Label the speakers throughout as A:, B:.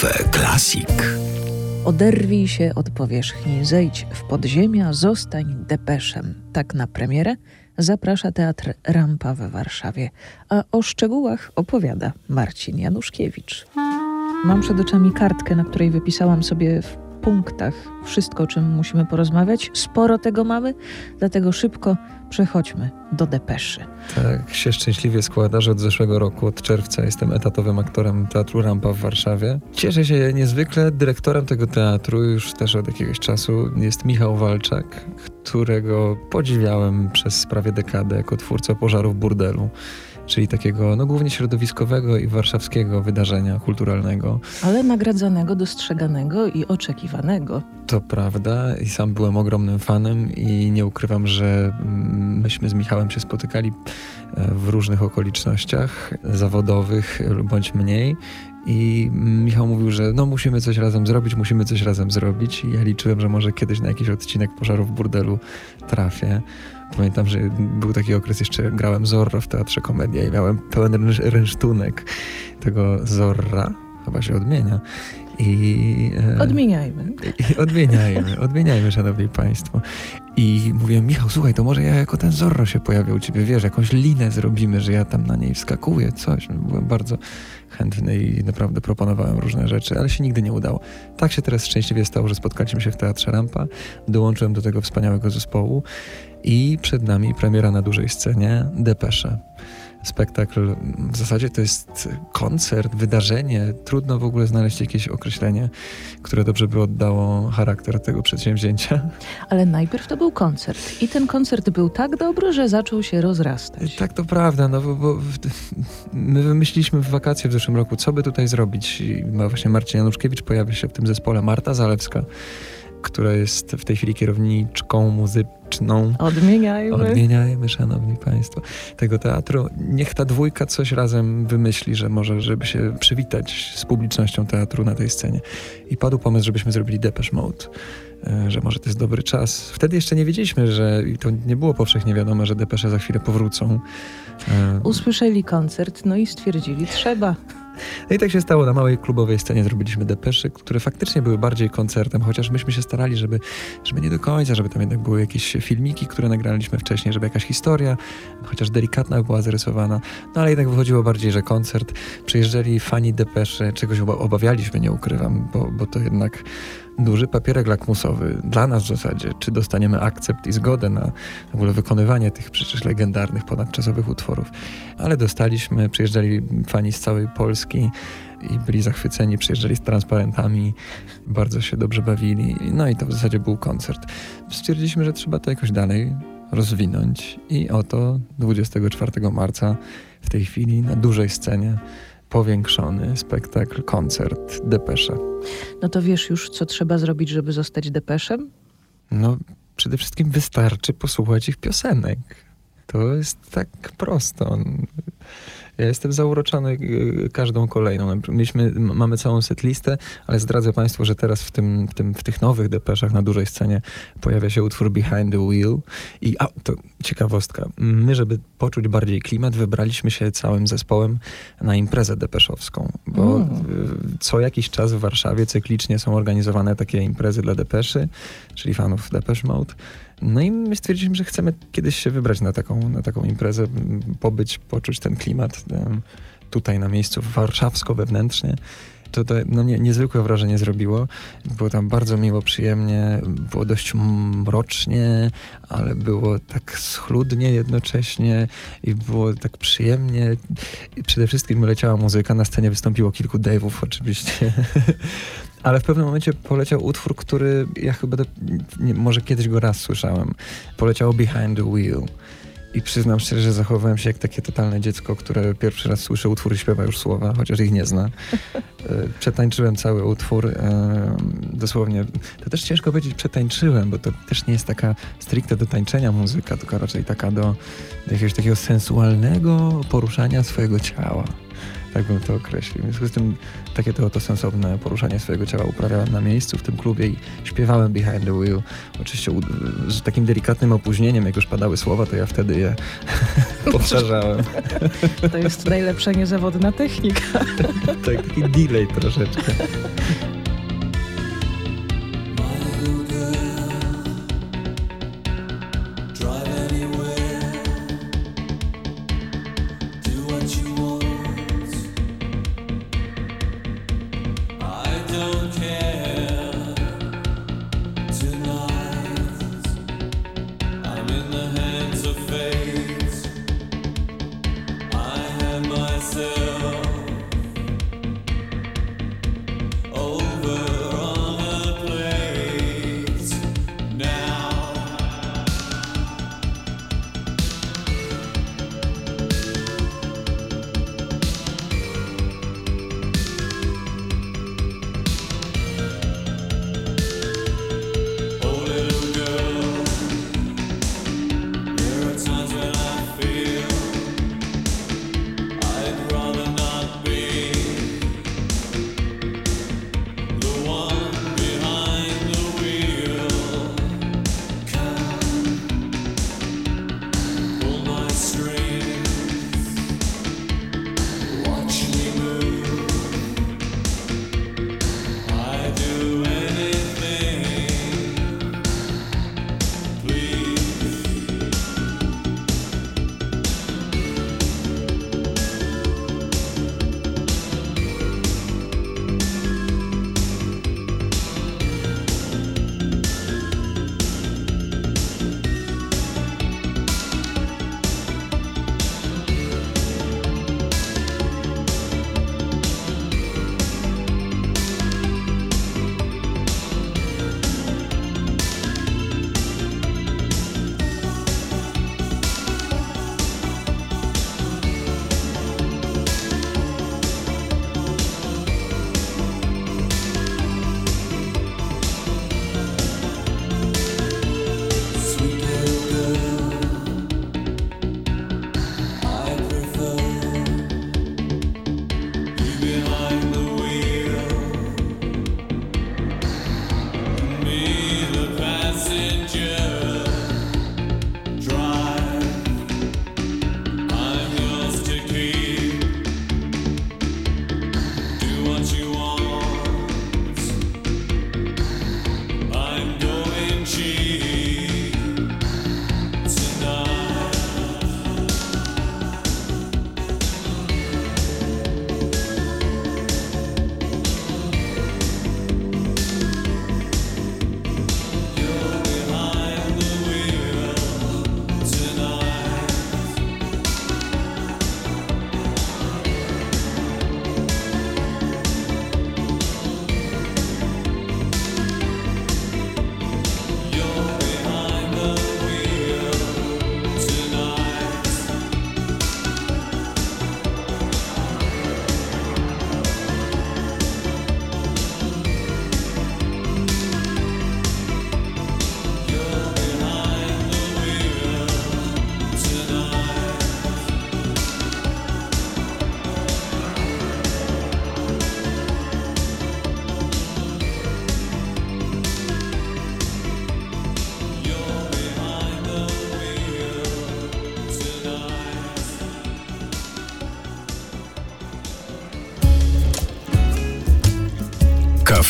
A: Cafe Classic.
B: Oderwij się od powierzchni, zejdź w podziemia, zostań depeszem. Tak na premierę zaprasza Teatr Rampa we Warszawie, a o szczegółach opowiada Marcin Januszkiewicz. Mam przed oczami kartkę, na której wypisałam sobie w punktach wszystko, o czym musimy porozmawiać. Sporo tego mamy, dlatego szybko przechodźmy do depeszy.
C: Tak się szczęśliwie składa, że od zeszłego roku, od czerwca jestem etatowym aktorem Teatru Rampa w Warszawie. Cieszę się niezwykle. Dyrektorem tego teatru już też od jakiegoś czasu jest Michał Walczak, którego podziwiałem przez prawie dekadę jako twórca pożarów burdelu czyli takiego no, głównie środowiskowego i warszawskiego wydarzenia kulturalnego.
B: Ale nagradzanego, dostrzeganego i oczekiwanego.
C: To prawda i sam byłem ogromnym fanem i nie ukrywam, że myśmy z Michałem się spotykali e, w różnych okolicznościach zawodowych bądź mniej i Michał mówił, że no musimy coś razem zrobić, musimy coś razem zrobić. I ja liczyłem, że może kiedyś na jakiś odcinek pożarów w burdelu trafię. Pamiętam, że był taki okres, jeszcze grałem Zorro w Teatrze Komedia i miałem pełen rynsztunek tego Zorra, chyba się odmienia.
B: I, e, odmieniajmy.
C: I odmieniajmy, odmieniajmy, szanowni państwo. I mówię, Michał, słuchaj, to może ja jako ten Zorro się pojawię u ciebie, wiesz, jakąś linę zrobimy, że ja tam na niej wskakuję, coś. Byłem bardzo chętny i naprawdę proponowałem różne rzeczy, ale się nigdy nie udało. Tak się teraz szczęśliwie stało, że spotkaliśmy się w Teatrze Rampa, dołączyłem do tego wspaniałego zespołu i przed nami premiera na dużej scenie Depesze spektakl. W zasadzie to jest koncert, wydarzenie. Trudno w ogóle znaleźć jakieś określenie, które dobrze by oddało charakter tego przedsięwzięcia.
B: Ale najpierw to był koncert. I ten koncert był tak dobry, że zaczął się rozrastać.
C: Tak, to prawda. No, bo, bo my wymyśliliśmy w wakacje w zeszłym roku, co by tutaj zrobić. I właśnie Marcin Januszkiewicz pojawia się w tym zespole. Marta Zalewska która jest w tej chwili kierowniczką muzyczną.
B: Odmieniajmy.
C: Odmieniajmy, szanowni państwo, tego teatru. Niech ta dwójka coś razem wymyśli, że może, żeby się przywitać z publicznością teatru na tej scenie. I padł pomysł, żebyśmy zrobili Depeche Mode e, że może to jest dobry czas. Wtedy jeszcze nie wiedzieliśmy, że i to nie było powszechnie wiadome, że Depesze za chwilę powrócą.
B: E, Usłyszeli koncert, no i stwierdzili, trzeba.
C: No i tak się stało. Na małej klubowej scenie zrobiliśmy depeszy, które faktycznie były bardziej koncertem, chociaż myśmy się starali, żeby, żeby nie do końca, żeby tam jednak były jakieś filmiki, które nagraliśmy wcześniej, żeby jakaś historia, chociaż delikatna była zarysowana. No ale jednak wychodziło bardziej, że koncert. Przyjeżdżali fani depeszy, czegoś obawialiśmy, nie ukrywam, bo, bo to jednak duży papierek lakmusowy dla nas w zasadzie, czy dostaniemy akcept i zgodę na w ogóle wykonywanie tych przecież legendarnych, ponadczasowych utworów. Ale dostaliśmy, przyjeżdżali fani z całej Polski i byli zachwyceni, przyjeżdżali z transparentami, bardzo się dobrze bawili. No i to w zasadzie był koncert. Stwierdziliśmy, że trzeba to jakoś dalej rozwinąć i oto 24 marca w tej chwili na dużej scenie powiększony spektakl, koncert, depesze.
B: No to wiesz już, co trzeba zrobić, żeby zostać depeszem?
C: No, przede wszystkim wystarczy posłuchać ich piosenek. To jest tak prosto. Ja jestem zauroczony y, każdą kolejną. Mieliśmy, mamy całą setlistę, ale zdradzę Państwu, że teraz w, tym, w, tym, w tych nowych depeszach na dużej scenie pojawia się utwór Behind the Wheel. I a, to ciekawostka. My, żeby poczuć bardziej klimat, wybraliśmy się całym zespołem na imprezę depeszowską, bo mm. co jakiś czas w Warszawie cyklicznie są organizowane takie imprezy dla depeszy, czyli fanów Depeche Mode. No i my stwierdziliśmy, że chcemy kiedyś się wybrać na taką, na taką imprezę, pobyć, poczuć ten klimat tutaj na miejscu warszawsko wewnętrznie. To, to no nie, niezwykłe wrażenie zrobiło. Było tam bardzo miło, przyjemnie, było dość mrocznie, ale było tak schludnie jednocześnie i było tak przyjemnie. I przede wszystkim leciała muzyka, na scenie wystąpiło kilku Dave'ów oczywiście. Ale w pewnym momencie poleciał utwór, który ja chyba do, nie, może kiedyś go raz słyszałem. Poleciało Behind the Wheel. I przyznam szczerze, że zachowywałem się jak takie totalne dziecko, które pierwszy raz słyszy utwór i śpiewa już słowa, chociaż ich nie zna. E, przetańczyłem cały utwór. E, dosłownie, to też ciężko powiedzieć przetańczyłem, bo to też nie jest taka stricte do tańczenia muzyka, tylko raczej taka do, do jakiegoś takiego sensualnego poruszania swojego ciała.
D: Tak bym to określił. W związku z tym takie to oto sensowne poruszanie swojego ciała uprawiałem na miejscu w tym klubie i śpiewałem Behind the Wheel. Oczywiście z takim delikatnym opóźnieniem, jak już padały słowa, to ja wtedy je powtarzałem.
B: To jest najlepsza niezawodna technika.
D: tak, taki delay troszeczkę.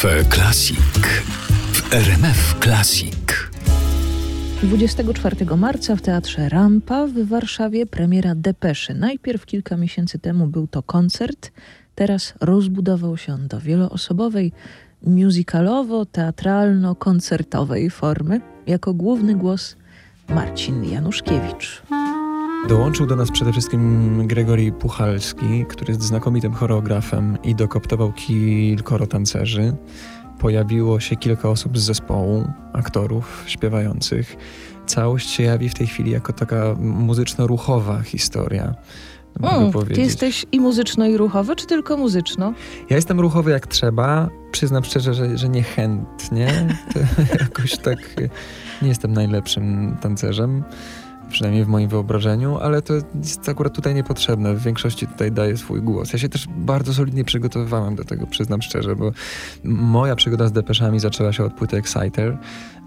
A: Cafe Classic w RMF Classic.
B: 24 marca w Teatrze Rampa w Warszawie premiera Depeszy. Najpierw kilka miesięcy temu był to koncert, teraz rozbudował się on do wieloosobowej, musicalowo-teatralno-koncertowej formy. Jako główny głos Marcin Januszkiewicz.
D: Dołączył do nas przede wszystkim Gregory Puchalski, który jest znakomitym choreografem i dokoptował kilkoro tancerzy. Pojawiło się kilka osób z zespołu, aktorów, śpiewających. Całość się jawi w tej chwili jako taka muzyczno-ruchowa historia.
B: Mm, ty jesteś i muzyczno, i ruchowy, czy tylko muzyczno?
D: Ja jestem ruchowy jak trzeba. Przyznam szczerze, że, że niechętnie. jakoś tak nie jestem najlepszym tancerzem
C: przynajmniej w moim wyobrażeniu, ale to jest akurat tutaj niepotrzebne. W większości tutaj daje swój głos. Ja się też bardzo solidnie przygotowywałem do tego, przyznam szczerze, bo moja przygoda z depeszami zaczęła się od płyty Exciter,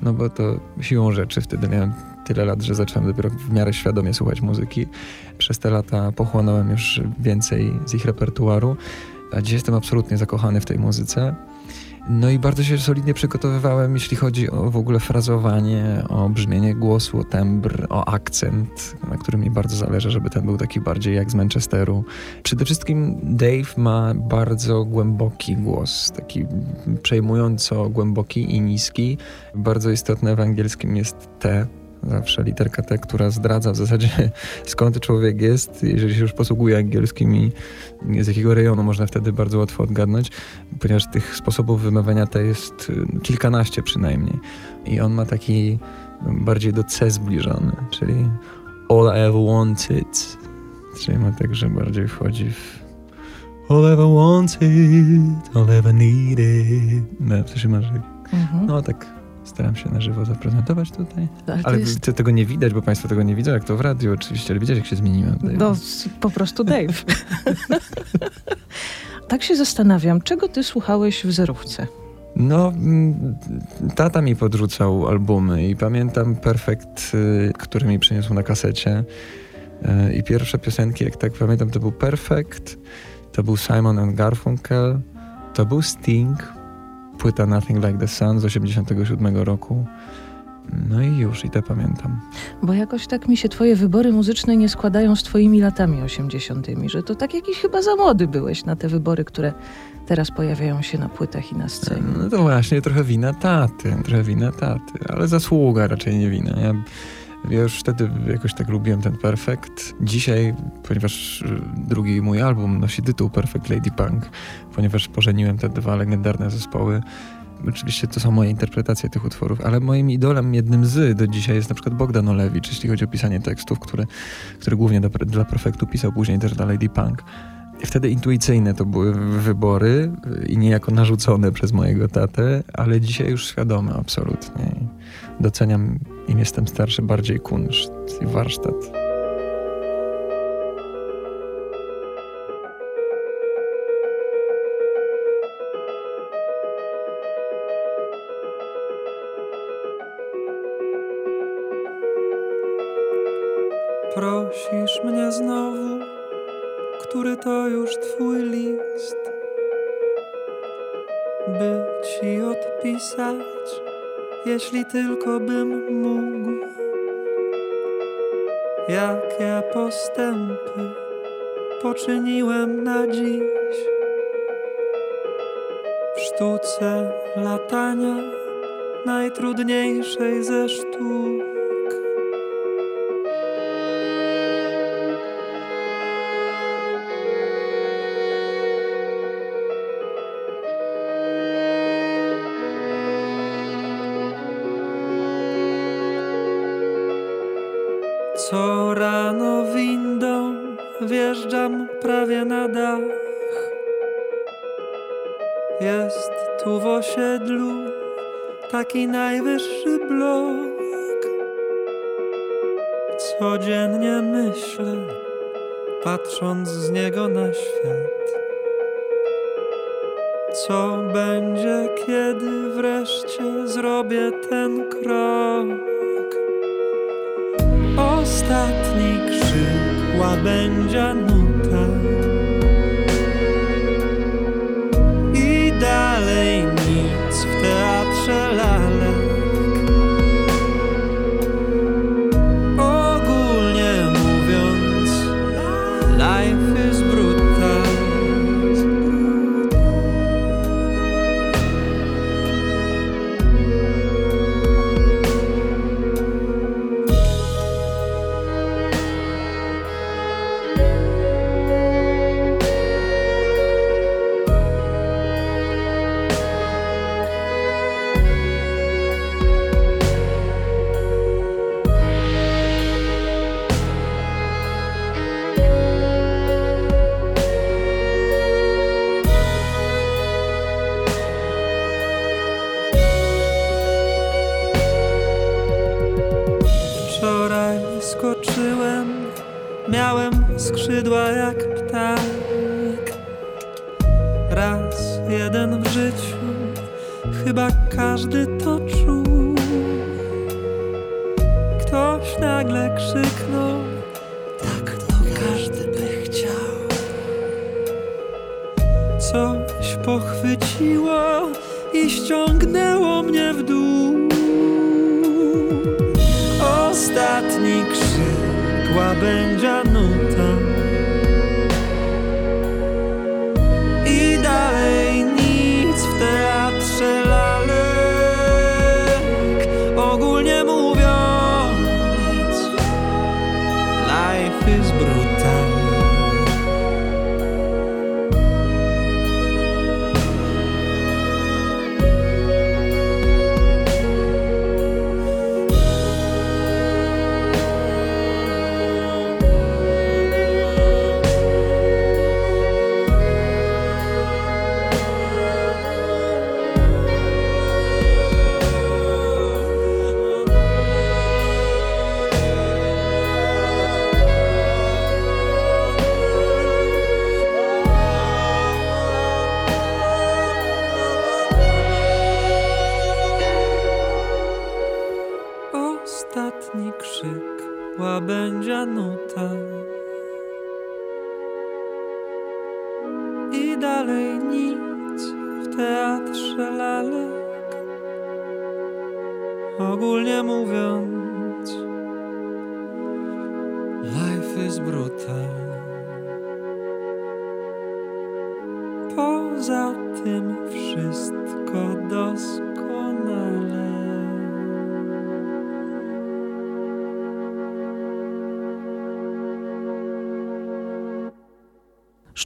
C: no bo to siłą rzeczy wtedy miałem tyle lat, że zacząłem dopiero w miarę świadomie słuchać muzyki. Przez te lata pochłonąłem już więcej z ich repertuaru, a dziś jestem absolutnie zakochany w tej muzyce. No i bardzo się solidnie przygotowywałem, jeśli chodzi o w ogóle frazowanie, o brzmienie głosu, o tembr, o akcent, na którym mi bardzo zależy, żeby ten był taki bardziej jak z Manchesteru. Przede wszystkim Dave ma bardzo głęboki głos, taki przejmująco głęboki i niski. Bardzo istotne w angielskim jest T, zawsze literka T, która zdradza w zasadzie skąd człowiek jest, jeżeli się już posługuje angielskim i z jakiego rejonu można wtedy bardzo łatwo odgadnąć, ponieważ tych sposobów wymawiania T jest y, kilkanaście przynajmniej. I on ma taki bardziej do C zbliżony, czyli all I ever wanted, czyli ma tak, że bardziej wchodzi w all I ever wanted, all I ever needed. No, to się marzy. Mhm. No tak Staram się na żywo zaprezentować tutaj. Ale, ale jest... tego nie widać, bo Państwo tego nie widzą, jak to w radiu oczywiście, ale widzicie, jak się zmieniłem. Dave.
B: No, po prostu Dave. tak się zastanawiam, czego ty słuchałeś w zerówce?
C: No, mm, tata mi podrzucał albumy i pamiętam Perfekt, y, który mi przyniósł na kasecie. Y, I pierwsze piosenki, jak tak pamiętam, to był Perfect, to był Simon and Garfunkel, to był Sting, płyta Nothing Like the Sun z 87 roku. No i już, i te pamiętam.
B: Bo jakoś tak mi się twoje wybory muzyczne nie składają z twoimi latami 80., że to tak jakiś chyba za młody byłeś na te wybory, które teraz pojawiają się na płytach i na scenie.
C: No to właśnie trochę wina taty, trochę wina taty, ale zasługa raczej nie wina. Ja ja już wtedy jakoś tak lubiłem ten Perfect. Dzisiaj, ponieważ y, drugi mój album nosi tytuł Perfect Lady Punk, ponieważ pożeniłem te dwa legendarne zespoły, Oczywiście to są moje interpretacje tych utworów, ale moim idolem, jednym z do dzisiaj jest na przykład Bogdan Olewicz, jeśli chodzi o pisanie tekstów, które, które głównie do, dla Perfektu pisał, później też dla Lady Punk. Wtedy intuicyjne to były wybory i niejako narzucone przez mojego tatę, ale dzisiaj już świadome absolutnie. Doceniam im jestem starszy bardziej kunszt i warsztat.
D: To już twój list, by ci odpisać, jeśli tylko bym mógł. Jakie postępy poczyniłem na dziś w sztuce latania, najtrudniejszej ze sztuk. Codziennie myślę, patrząc z niego na świat. Co będzie, kiedy wreszcie zrobię ten krok? ostatni krzyk łabędzia nuta krzyk łabędzia nuta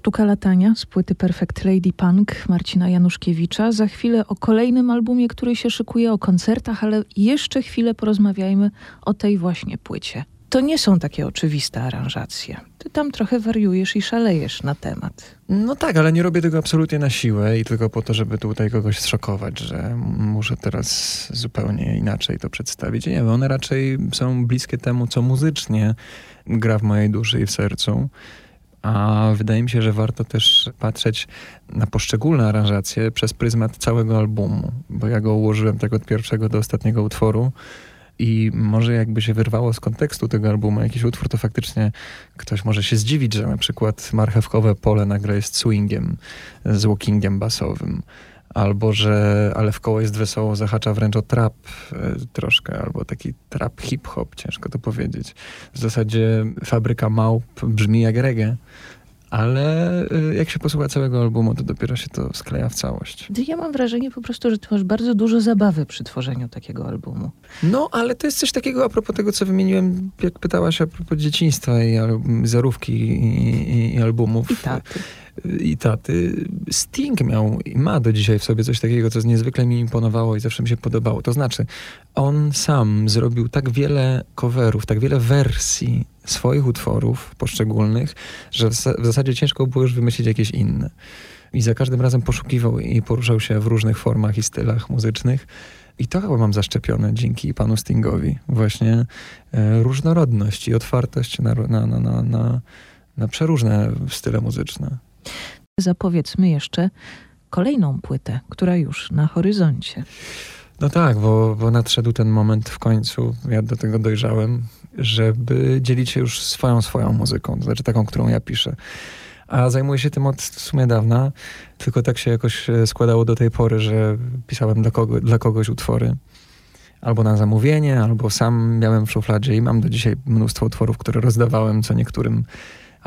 B: Sztuka latania z płyty Perfect Lady Punk Marcina Januszkiewicza. Za chwilę o kolejnym albumie, który się szykuje, o koncertach, ale jeszcze chwilę porozmawiajmy o tej właśnie płycie. To nie są takie oczywiste aranżacje. Ty tam trochę wariujesz i szalejesz na temat.
C: No tak, ale nie robię tego absolutnie na siłę i tylko po to, żeby tutaj kogoś zszokować, że muszę teraz zupełnie inaczej to przedstawić. Nie wiem, one raczej są bliskie temu, co muzycznie gra w mojej duszy i w sercu. A wydaje mi się, że warto też patrzeć na poszczególne aranżacje przez pryzmat całego albumu, bo ja go ułożyłem tak od pierwszego do ostatniego utworu. I może jakby się wyrwało z kontekstu tego albumu jakiś utwór, to faktycznie ktoś może się zdziwić, że na przykład marchewkowe pole nagle jest swingiem z walkingiem basowym. Albo że ale w koło jest wesoło, zahacza wręcz o trap e, troszkę, albo taki trap hip-hop, ciężko to powiedzieć. W zasadzie Fabryka Małp brzmi jak reggae, ale e, jak się posłucha całego albumu, to dopiero się to skleja w całość.
B: Ja mam wrażenie po prostu, że ty masz bardzo dużo zabawy przy tworzeniu takiego albumu.
C: No, ale to jest coś takiego a propos tego, co wymieniłem, jak pytałaś a propos dzieciństwa i zarówki i, i, i albumów.
B: I taty.
C: I taty. Sting miał i ma do dzisiaj w sobie coś takiego, co niezwykle mi imponowało i zawsze mi się podobało. To znaczy, on sam zrobił tak wiele coverów, tak wiele wersji swoich utworów poszczególnych, że w, zasadzie ciężko było już wymyślić jakieś inne. I za każdym razem poszukiwał i poruszał się w różnych formach i stylach muzycznych. I to chyba mam zaszczepione dzięki panu Stingowi. Właśnie e, różnorodność i otwartość na, na, na, na, na, na przeróżne style muzyczne.
B: Zapowiedzmy jeszcze kolejną płytę, która już na horyzoncie.
C: No tak, bo, bo nadszedł ten moment w końcu, ja do tego dojrzałem, żeby dzielić się już swoją, swoją muzyką, to znaczy taką, którą ja piszę. A zajmuję się tym od w sumie dawna, tylko tak się jakoś e, składało do tej pory, że pisałem dla, kogo, dla kogoś utwory. Albo na zamówienie, albo sam miałem w szufladzie i mam do dzisiaj mnóstwo utworów, które rozdawałem co niektórym.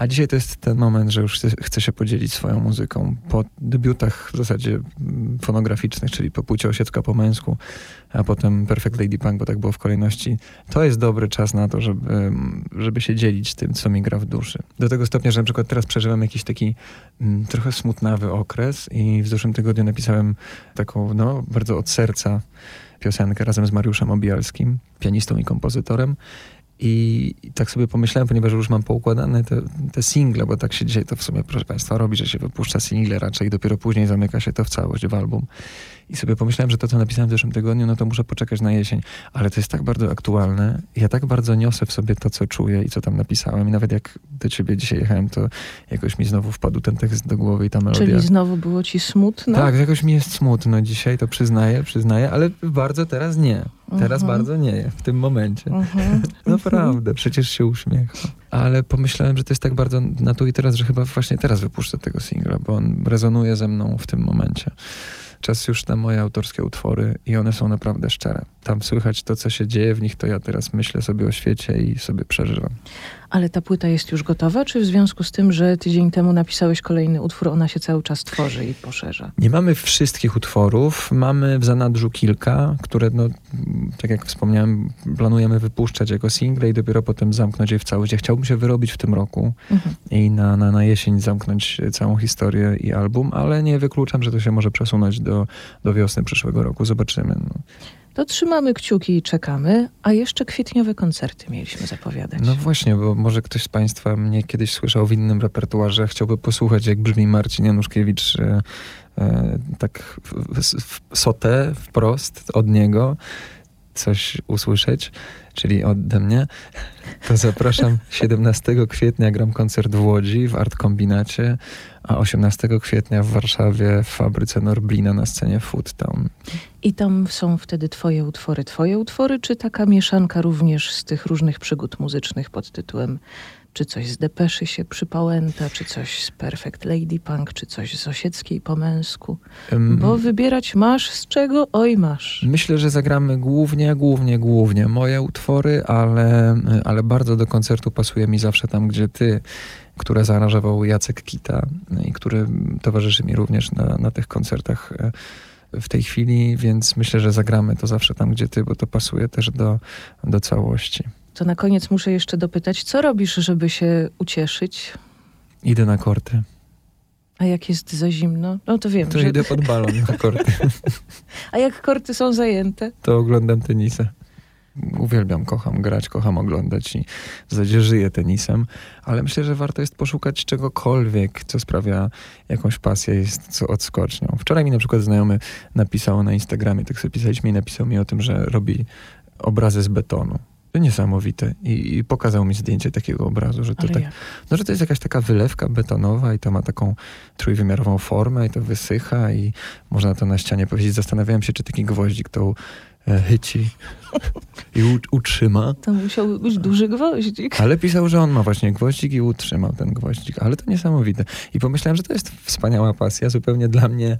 C: A dzisiaj to jest ten moment, że już chcę, się podzielić swoją muzyką. Po debiutach w zasadzie mm, fonograficznych, czyli po płci osiecka po męsku, a potem Perfect Lady Punk, bo tak było w kolejności. To jest dobry czas na to, żeby, żeby się dzielić tym, co mi gra w duszy. Do tego stopnia, że na przykład teraz przeżywam jakiś taki mm, trochę smutnawy okres i w zeszłym tygodniu napisałem taką, no, bardzo od serca piosenkę razem z Mariuszem Obialskim, pianistą i kompozytorem. I, tak sobie pomyślałem, ponieważ już mam poukładane te, te single, bo tak się dzisiaj to w sumie, proszę Państwa, robi, że się wypuszcza single raczej i dopiero później zamyka się to w całość w album. I sobie pomyślałem, że to, co napisałem w zeszłym tygodniu, no to muszę poczekać na jesień. Ale to jest tak bardzo aktualne. Ja tak bardzo niosę w sobie to, co czuję i co tam napisałem. I nawet jak do ciebie dzisiaj jechałem, to jakoś mi znowu wpadł ten tekst do głowy i ta melodia.
B: Czyli znowu było ci smutno?
C: Tak, jakoś mi jest smutno dzisiaj, to przyznaję, przyznaję, ale bardzo teraz nie. Teraz
B: Mhm.
C: bardzo nie, w tym momencie.
B: Mhm.
C: Naprawdę, przecież się uśmiecham. Ale pomyślałem, że to jest tak bardzo na tu i teraz, że chyba właśnie teraz wypuszczę tego singla, bo on rezonuje ze mną w tym momencie. Czas już na moje autorskie utwory i one są naprawdę szczere. Tam słychać to, co się dzieje w nich, to ja teraz myślę sobie o świecie i sobie przeżywam.
B: Ale ta płyta jest już gotowa, czy w związku z tym, że tydzień temu napisałeś kolejny utwór, ona się cały czas tworzy i poszerza?
C: Nie mamy wszystkich utworów, mamy w zanadrzu kilka, które, no, tak jak wspomniałem, planujemy wypuszczać jako single i dopiero potem zamknąć je w całość. Ja chciałbym się wyrobić w tym roku
B: Mhm.
C: i na, na, na jesień zamknąć całą historię i album, ale nie wykluczam, że to się może przesunąć do, do wiosny przyszłego roku. Zobaczymy. No,
B: To trzymamy kciuki i czekamy, a jeszcze kwietniowe koncerty mieliśmy zapowiadać.
C: no właśnie, bo może ktoś z Państwa mnie kiedyś słyszał w innym repertuarze, chciałby posłuchać, jak brzmi Marcin Januszkiewicz e, e, tak w, w, w sotę, wprost od niego, coś usłyszeć, czyli ode mnie, to zapraszam 17 kwietnia gram koncert w Łodzi w Art Kombinacie, a 18 kwietnia w Warszawie w fabryce Norblina na scenie Food Town.
B: I tam są wtedy twoje utwory, twoje utwory, czy taka mieszanka również z tych różnych przygód muzycznych pod tytułem czy coś z Depeszy się przypałęta, czy coś z Perfect Lady Punk, czy coś z Osieckiej po męsku.
C: Ym,
B: Bo wybierać masz z czego? Oj masz.
C: Myślę, że zagramy głównie, głównie, głównie moje utwory, ale, ale bardzo do koncertu pasuje mi zawsze tam, gdzie ty, które zaaranżował Jacek Kita i który towarzyszy mi również na, na tych koncertach e, w tej chwili, więc myślę, że zagramy to zawsze tam, gdzie ty, bo to pasuje też do, do całości.
B: To na koniec muszę jeszcze dopytać, co robisz, żeby się ucieszyć?
C: Idę na korty.
B: A jak jest za zimno? No to wiem,
C: To
B: że...
C: idę pod balon na korty.
B: A jak korty są zajęte?
C: To oglądam tenisę. Uwielbiam, kocham grać, kocham oglądać i w zasadzie żyję tenisem, ale myślę, że warto jest poszukać czegokolwiek, co sprawia jakąś pasję, jest co odskocznią. Wczoraj mi na przykład znajomy napisał na Instagramie, tak sobie pisaliśmy i napisał mi o tym, że robi obrazy z betonu. To niesamowite. I, I pokazał mi zdjęcie takiego obrazu, że to tak, no, że to jest jakaś taka wylewka betonowa i to ma taką trójwymiarową formę i to wysycha i można to na ścianie powiedzieć. Zastanawiałem się, czy taki gwoździk to e, chyci i u, utrzyma.
B: To musiał być duży gwoździk.
C: Ale pisał, że on ma właśnie gwoździk i utrzymał ten gwoździk. Ale to niesamowite. I pomyślałem, że to jest wspaniała pasja, zupełnie dla mnie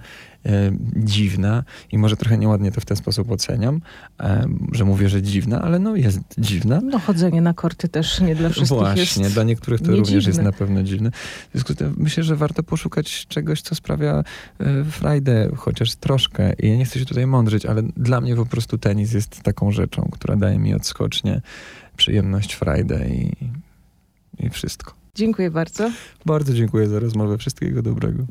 C: dziwna i może trochę nieładnie to w ten sposób oceniam, e, że mówię, że dziwna, ale no jest dziwna.
B: No chodzenie na korty też nie dla wszystkich
C: Właśnie,
B: jest...
C: dla niektórych to
B: nie
C: również jest
B: dziwne.
C: na pewno dziwne. W związku z tym myślę, że warto poszukać czegoś, co sprawia e, frajdę, chociaż troszkę. I ja nie chcę się tutaj mądrzyć, ale dla mnie po prostu tenis jest taką rzeczą, która daje mi odskocznie, przyjemność, frajdę i, i wszystko.
B: Dziękuję bardzo.
C: Bardzo dziękuję za rozmowę. Wszystkiego dobrego.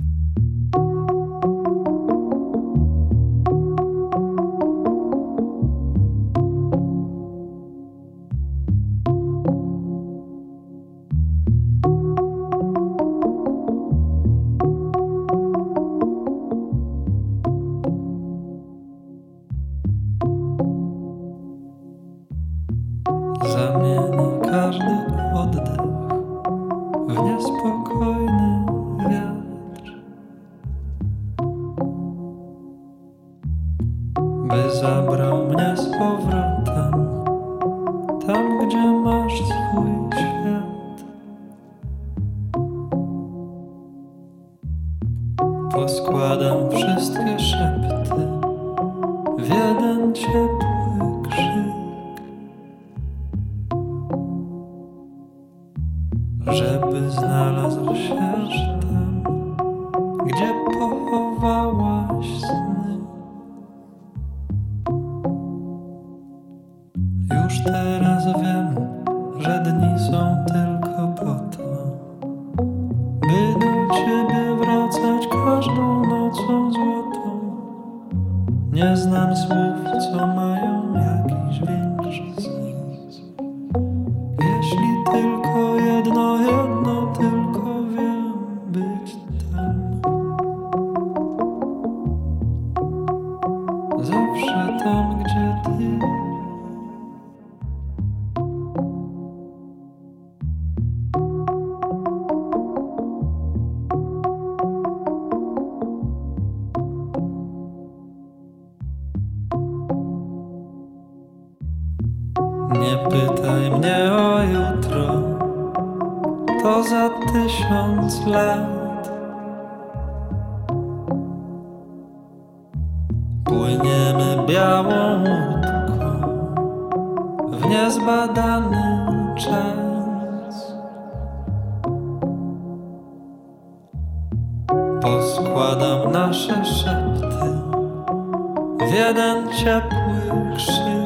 D: W niespokojny Nie znam słów, co mają jakiś większy sens. w niezbadany czas. Poskładam nasze szepty w jeden ciepły krzyk.